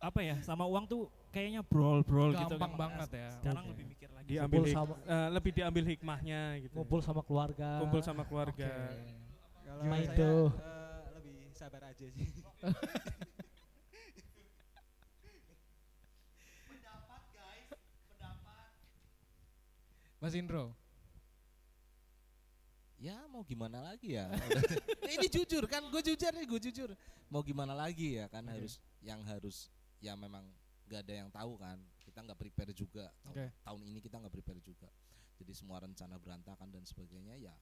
apa ya sama uang tuh kayaknya brawl gitu gampang kan. banget ya. Sekarang Oke. lebih mikir lagi. diambil Kumpul hik- sama eh, lebih diambil hikmahnya gitu ngumpul sama keluarga. kumpul sama keluarga Kalau Main saya tuh. eh, lebih sabar aja sih. Mas Indro. Ya mau gimana lagi ya? Ini jujur kan gue jujur nih gue jujur. Mau gimana lagi ya kan Oke. harus yang harus ya memang gak ada yang tahu kan. Kita nggak prepare juga. Tahun- Oke. tahun ini kita nggak prepare juga. Jadi semua rencana berantakan dan sebagainya ya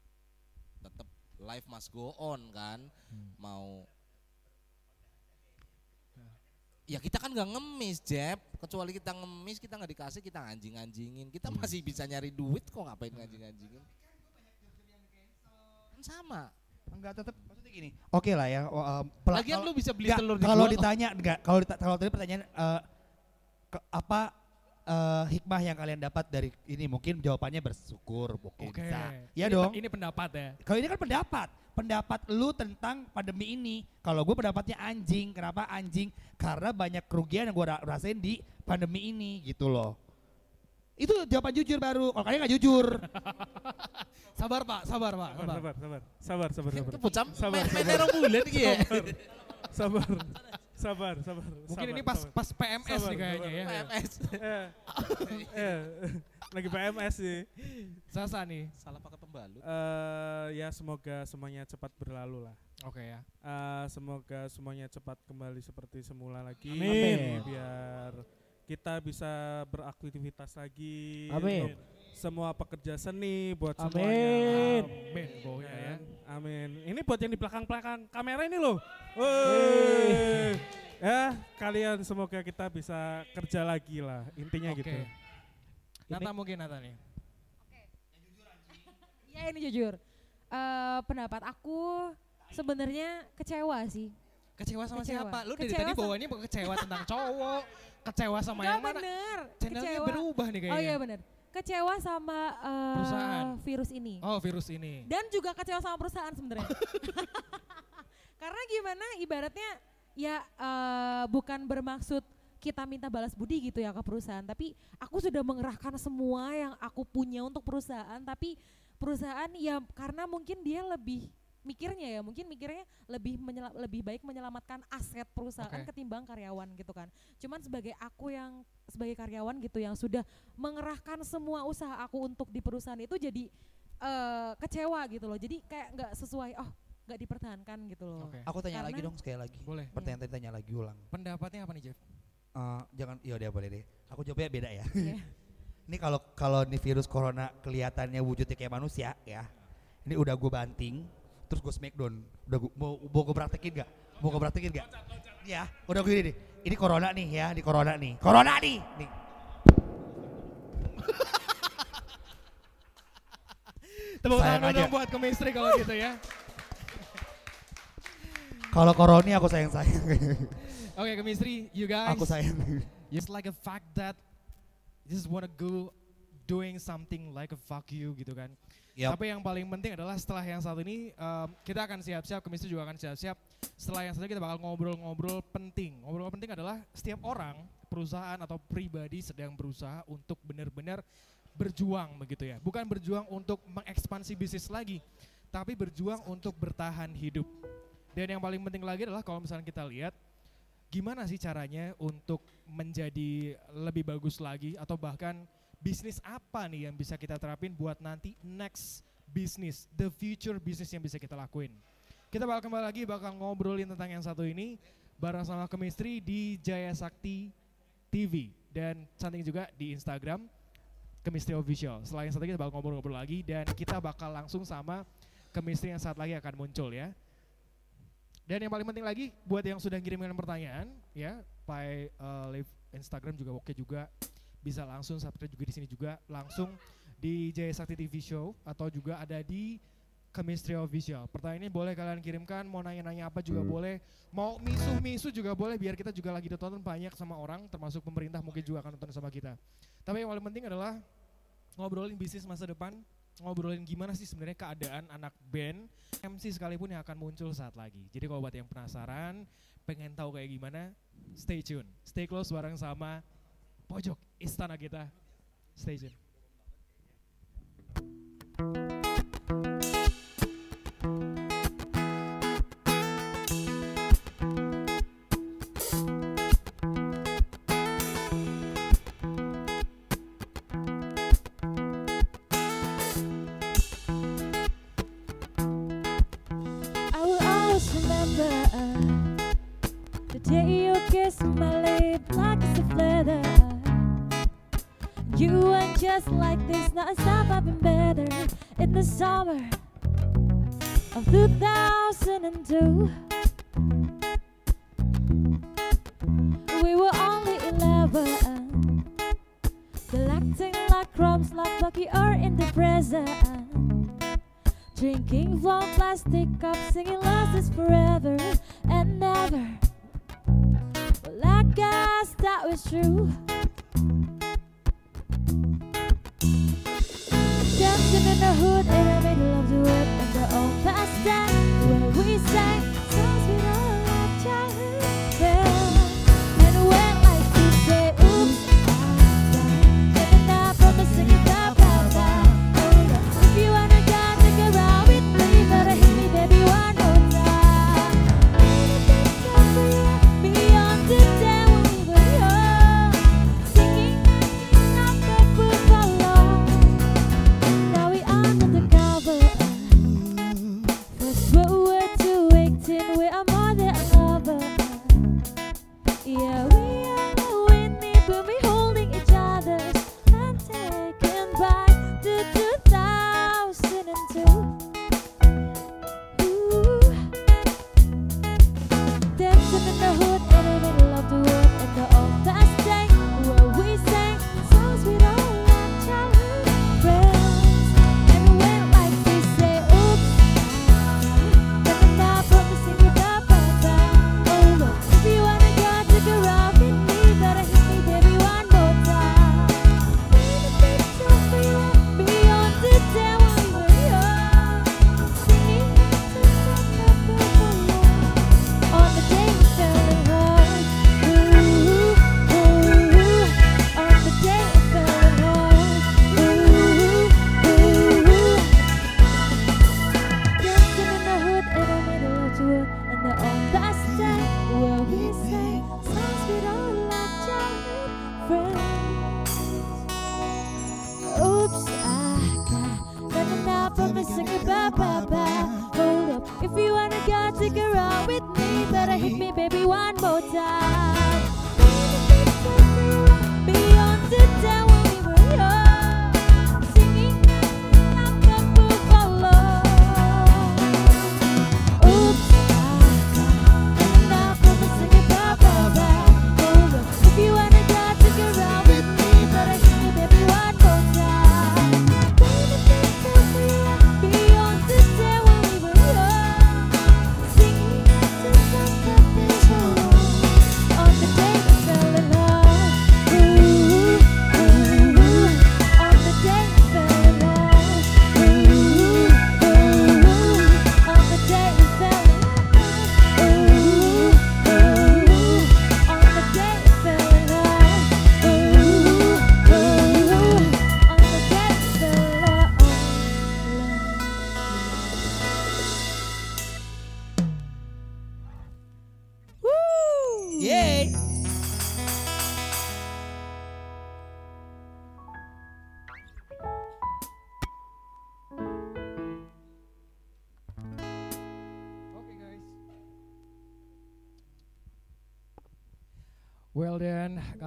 tetap life must go on kan. Hmm. mau ya kita kan nggak ngemis Jeb. Kecuali kita ngemis kita nggak dikasih kita anjing-anjingin. Kita masih bisa nyari duit kok ngapain nganjing-anjingin kan sama Enggak tetap maksudnya gini. Oke lah ya. lagian kalau- lu bisa beli Nggak, telur kalau dijual, ditanya enggak kalau dita- kalau tadi pertanyaan eh, ke- apa eh, hikmah yang kalian dapat dari ini mungkin jawabannya bersyukur mungkin Oke. bisa. Iya Ini dong. Ini pendapat ya. Kalau ini kan pendapat, pendapat lu tentang pandemi ini. Kalau gue pendapatnya anjing, kenapa anjing? Karena banyak kerugian yang gue rasain di pandemi ini gitu loh. Itu jawaban jujur baru. Kalau kalian nggak jujur, Sabar Pak, sabar Pak. sabar Sabar. sabar sabar sabar sabar itu sabar Sabar, bulan gitu ya sabar sabar sabar Mungkin sabar, ini pas sabar. pas PMS Sabar, nih kayaknya ya. PMS eh, eh, lagi PMS sih Sasa nih. salah pakai pembalut Eh, ya semoga semuanya cepat berlalu lah Oke ya. Eh, semoga semuanya cepat kembali seperti semula lagi Amin. biar kita bisa beraktivitas lagi Amin. semua pekerja seni buat Amin. semuanya Amin ya. Amin. Ini buat yang di belakang-belakang kamera ini loh. Woi. Ya, kalian semoga kita bisa kerja lagi lah. Intinya Oke. gitu. Nata mungkin Nata nih. Ya ini jujur. Eh pendapat aku sebenarnya kecewa sih. Kecewa sama Kecewa. siapa? Lu dari Kecewa tadi bawaannya bukan kecewa tentang cowok, kecewa sama Enggak yang mana? bener. Channelnya Kecewa. berubah nih kayaknya. Oh iya bener. Kecewa sama eh, Perusahaan. virus ini. Oh virus ini. Dan juga kecewa sama perusahaan sebenarnya. Karena gimana ibaratnya ya eh, bukan bermaksud kita minta balas budi gitu ya ke perusahaan, tapi aku sudah mengerahkan semua yang aku punya untuk perusahaan, tapi perusahaan ya karena mungkin dia lebih mikirnya ya, mungkin mikirnya lebih menyela- lebih baik menyelamatkan aset perusahaan Oke. ketimbang karyawan gitu kan. Cuman sebagai aku yang sebagai karyawan gitu yang sudah mengerahkan semua usaha aku untuk di perusahaan itu jadi eh kecewa gitu loh. Jadi kayak nggak sesuai, oh nggak dipertahankan gitu loh. Oke. aku tanya lagi Karena- dong sekali lagi. Boleh. Pertanyaan tadi tanya lagi ulang. Pendapatnya apa nih Jeff? Eh, jangan, ya udah boleh deh. Aku jawabnya beda ya. Iya. Ini kalau kalau nih virus corona kelihatannya wujudnya kayak manusia ya. Ini udah gue banting, terus gue smackdown. Udah gua, mau mau gue praktekin gak? Mau gue praktekin gak? Ya, udah gue gini nih. Ini corona nih ya, di corona nih. Corona nih. Nih. Tepuk tangan aja. dong buat chemistry kalau gitu ya. Kalau corona aku sayang sayang. Oke chemistry, you guys. aku sayang. It's like a fact that you just wanna go doing something like a fuck you gitu kan. Yap. Tapi yang paling penting adalah setelah yang satu ini em, kita akan siap-siap, chemistry juga akan siap-siap. Setelah yang satu kita bakal ngobrol-ngobrol penting. Ngobrol penting adalah setiap orang, perusahaan atau pribadi sedang berusaha untuk benar-benar berjuang begitu ya. Bukan berjuang untuk mengekspansi bisnis lagi, tapi berjuang untuk bertahan hidup. Dan yang paling penting lagi adalah kalau misalnya kita lihat gimana sih caranya untuk menjadi lebih bagus lagi atau bahkan bisnis apa nih yang bisa kita terapin buat nanti next business, the future business yang bisa kita lakuin. Kita bakal kembali lagi bakal ngobrolin tentang yang satu ini bareng sama Chemistry di Jaya Sakti TV dan cantik juga di Instagram Chemistry Official. Setelah yang satu kita bakal ngobrol-ngobrol lagi dan kita bakal langsung sama Chemistry yang saat lagi akan muncul ya. Dan yang paling penting lagi buat yang sudah kirimkan pertanyaan ya, by uh, live Instagram juga oke juga bisa langsung subscribe juga di sini juga langsung di Jaya Sakti TV Show atau juga ada di Chemistry Official. pertanyaan ini boleh kalian kirimkan, mau nanya-nanya apa juga hmm. boleh, mau misu misu juga boleh biar kita juga lagi ditonton banyak sama orang termasuk pemerintah mungkin juga akan nonton sama kita. Tapi yang paling penting adalah ngobrolin bisnis masa depan, ngobrolin gimana sih sebenarnya keadaan anak band MC sekalipun yang akan muncul saat lagi. Jadi kalau buat yang penasaran, pengen tahu kayak gimana, stay tune. Stay close bareng sama Pojok istana kita. Stay tuned. just like this, non-stop I've been better in the summer of 2002. We were only 11, collecting like crumbs, like lucky or in the present. Drinking from plastic cups, singing last is forever and never. Well, I guess that was true.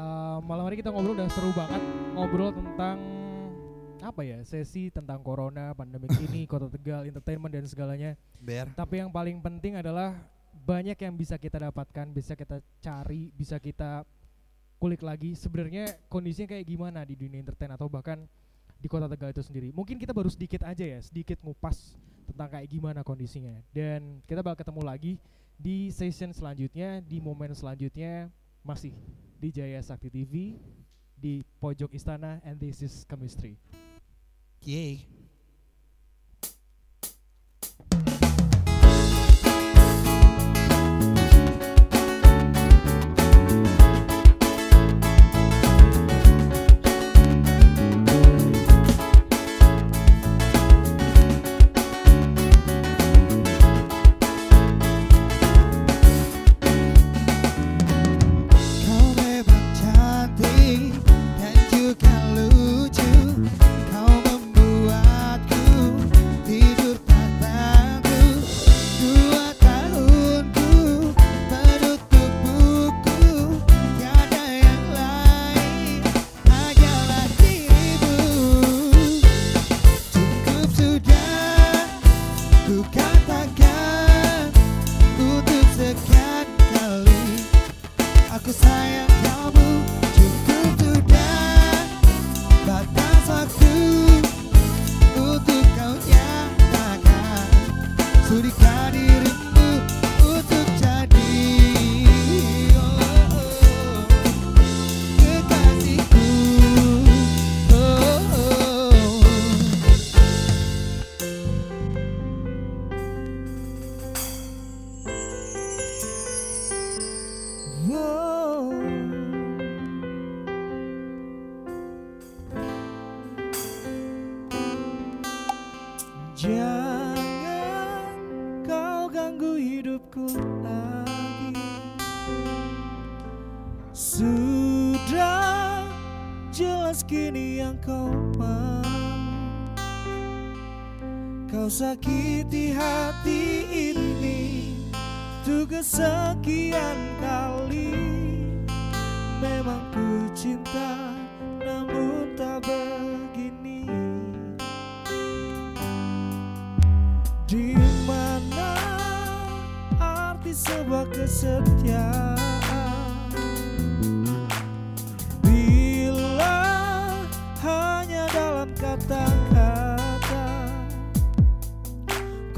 Eh, malam hari kita ngobrol udah seru banget ngobrol tentang apa ya sesi tentang corona pandemi ini kota tegal entertainment dan segalanya. Tapi yang paling penting adalah banyak yang bisa kita dapatkan bisa kita cari bisa kita kulik lagi. Sebenarnya kondisinya kayak gimana di dunia entertain atau bahkan di kota tegal itu sendiri? Mungkin kita baru sedikit aja ya sedikit ngupas tentang kayak gimana kondisinya. Dan kita bakal ketemu lagi di session selanjutnya di momen selanjutnya masih di Jaya Sakti TV di pojok istana and this is chemistry. Yay.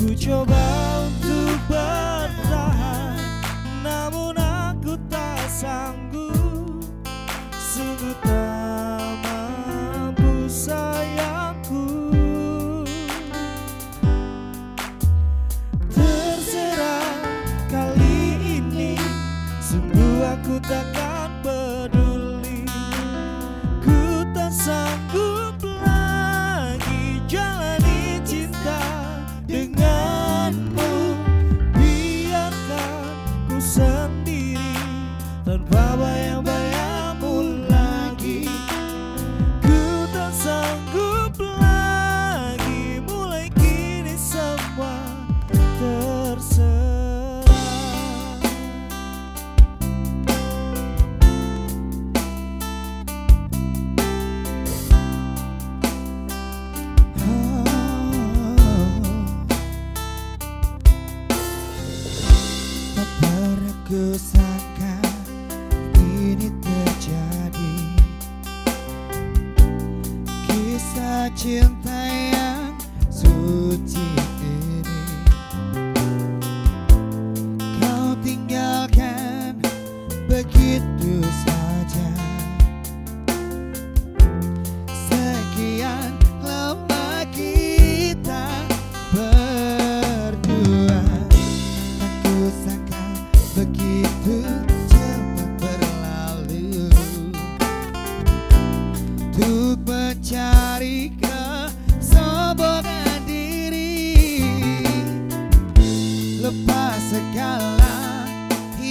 Ku coba untuk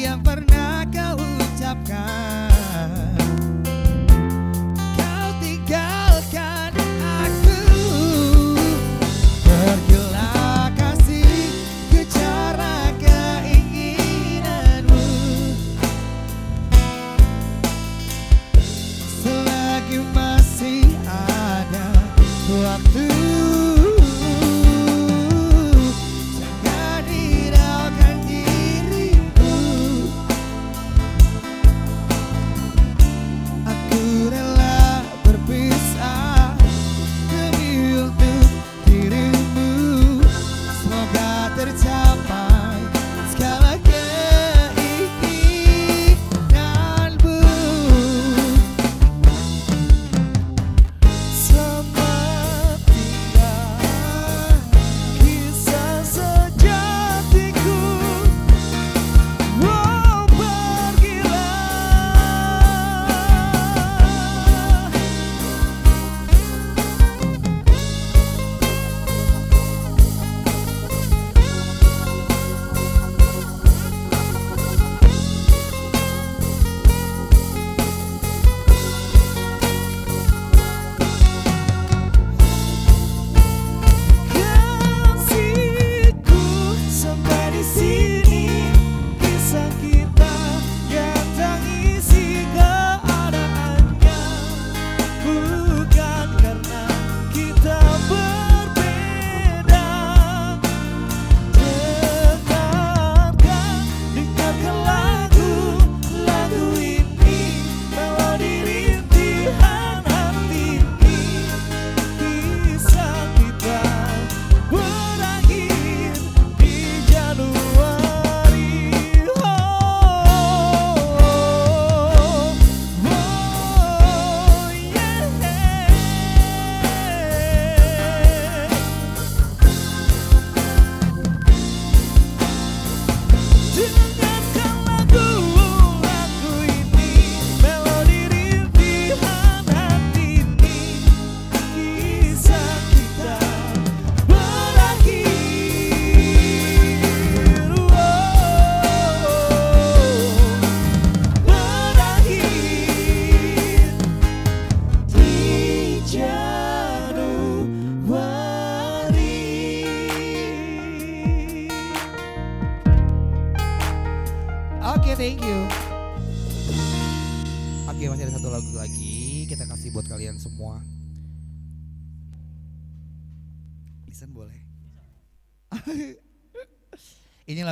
yang pernah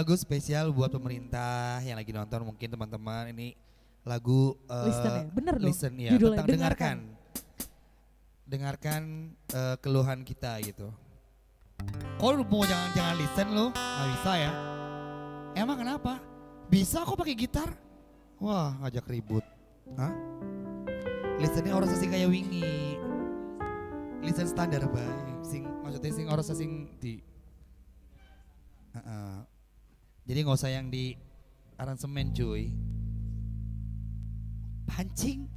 lagu spesial buat pemerintah yang lagi nonton mungkin teman-teman. Ini lagu eh, Listen ya? Bener dong listen ya judulnya, tentang dengarkan. Dengarkan eh, keluhan kita gitu. Kok lu mau jangan-jangan listen lu? Gak bisa ya. Emang kenapa? Bisa kok pakai gitar. Wah, ngajak ribut. Hah? Listennya orang sing kayak wingi. Listen standar baik. Sing maksudnya sing orang sing di Heeh. Jadi nggak usah yang di aransemen cuy. Pancing.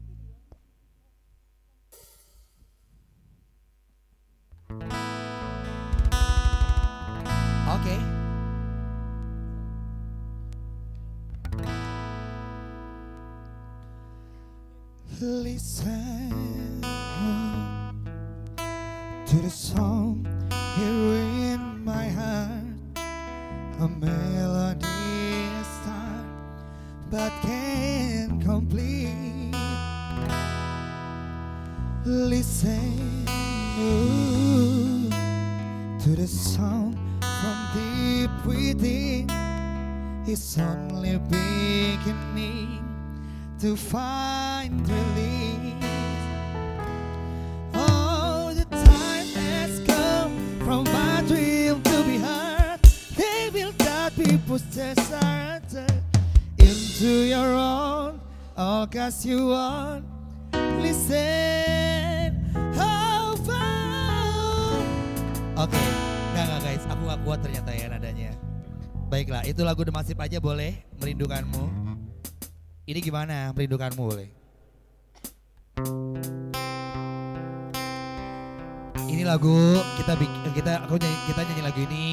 Oke. Listen to the song here to find relief. All the time has come from my dream to be heard. They will that people's desire into your own. All cause you want. Listen. How far? Oke, nggak nggak guys, aku nggak kuat ternyata ya nadanya. Baiklah, itu lagu The Massive aja boleh, merindukanmu. Ini gimana, merindukanmu boleh? Ini lagu kita kita aku nyanyi, kita nyanyi lagu ini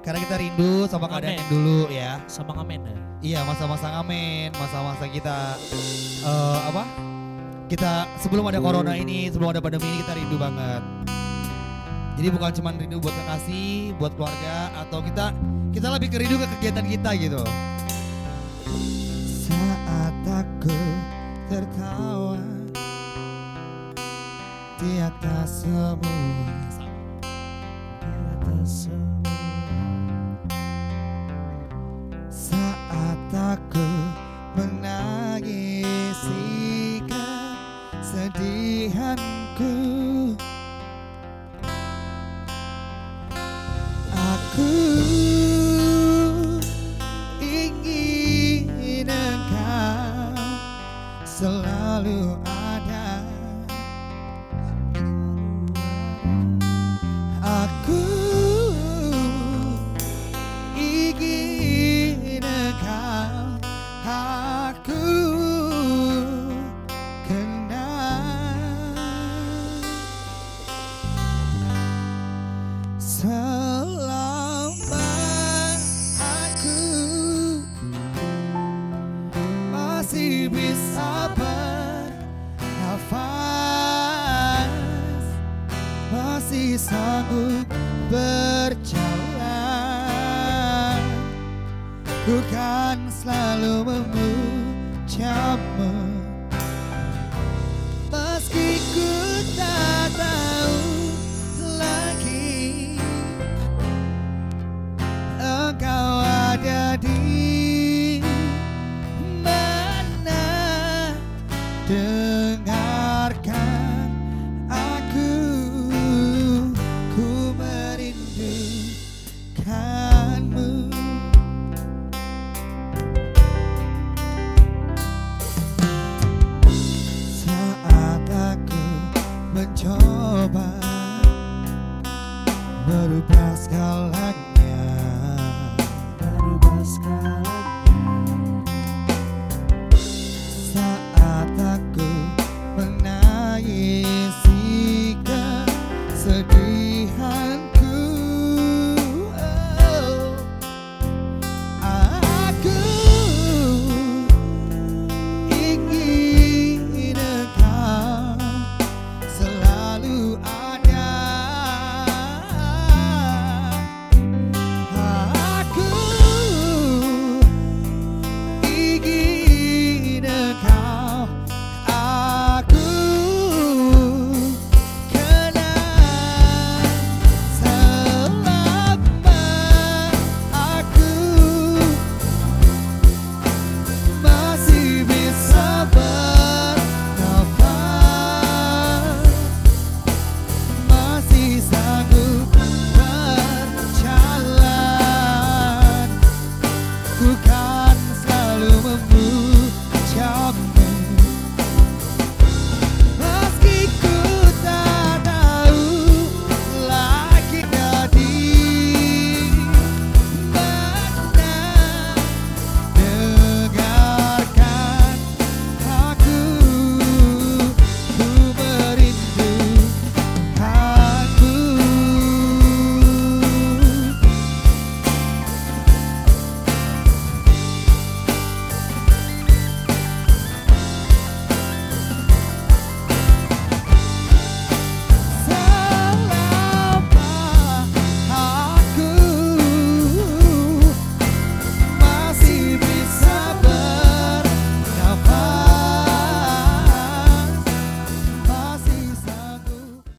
karena kita rindu sama keadaan yang dulu ya. sama ngamen ya. Iya masa-masa ngamen, masa-masa kita eh apa? Kita sebelum ada corona ini, sebelum ada pandemi ini kita rindu banget. Jadi bukan cuma rindu buat kekasih, buat keluarga, atau kita kita lebih ke rindu ke kegiatan kita gitu. Tertawa di atas semua, di atas semua.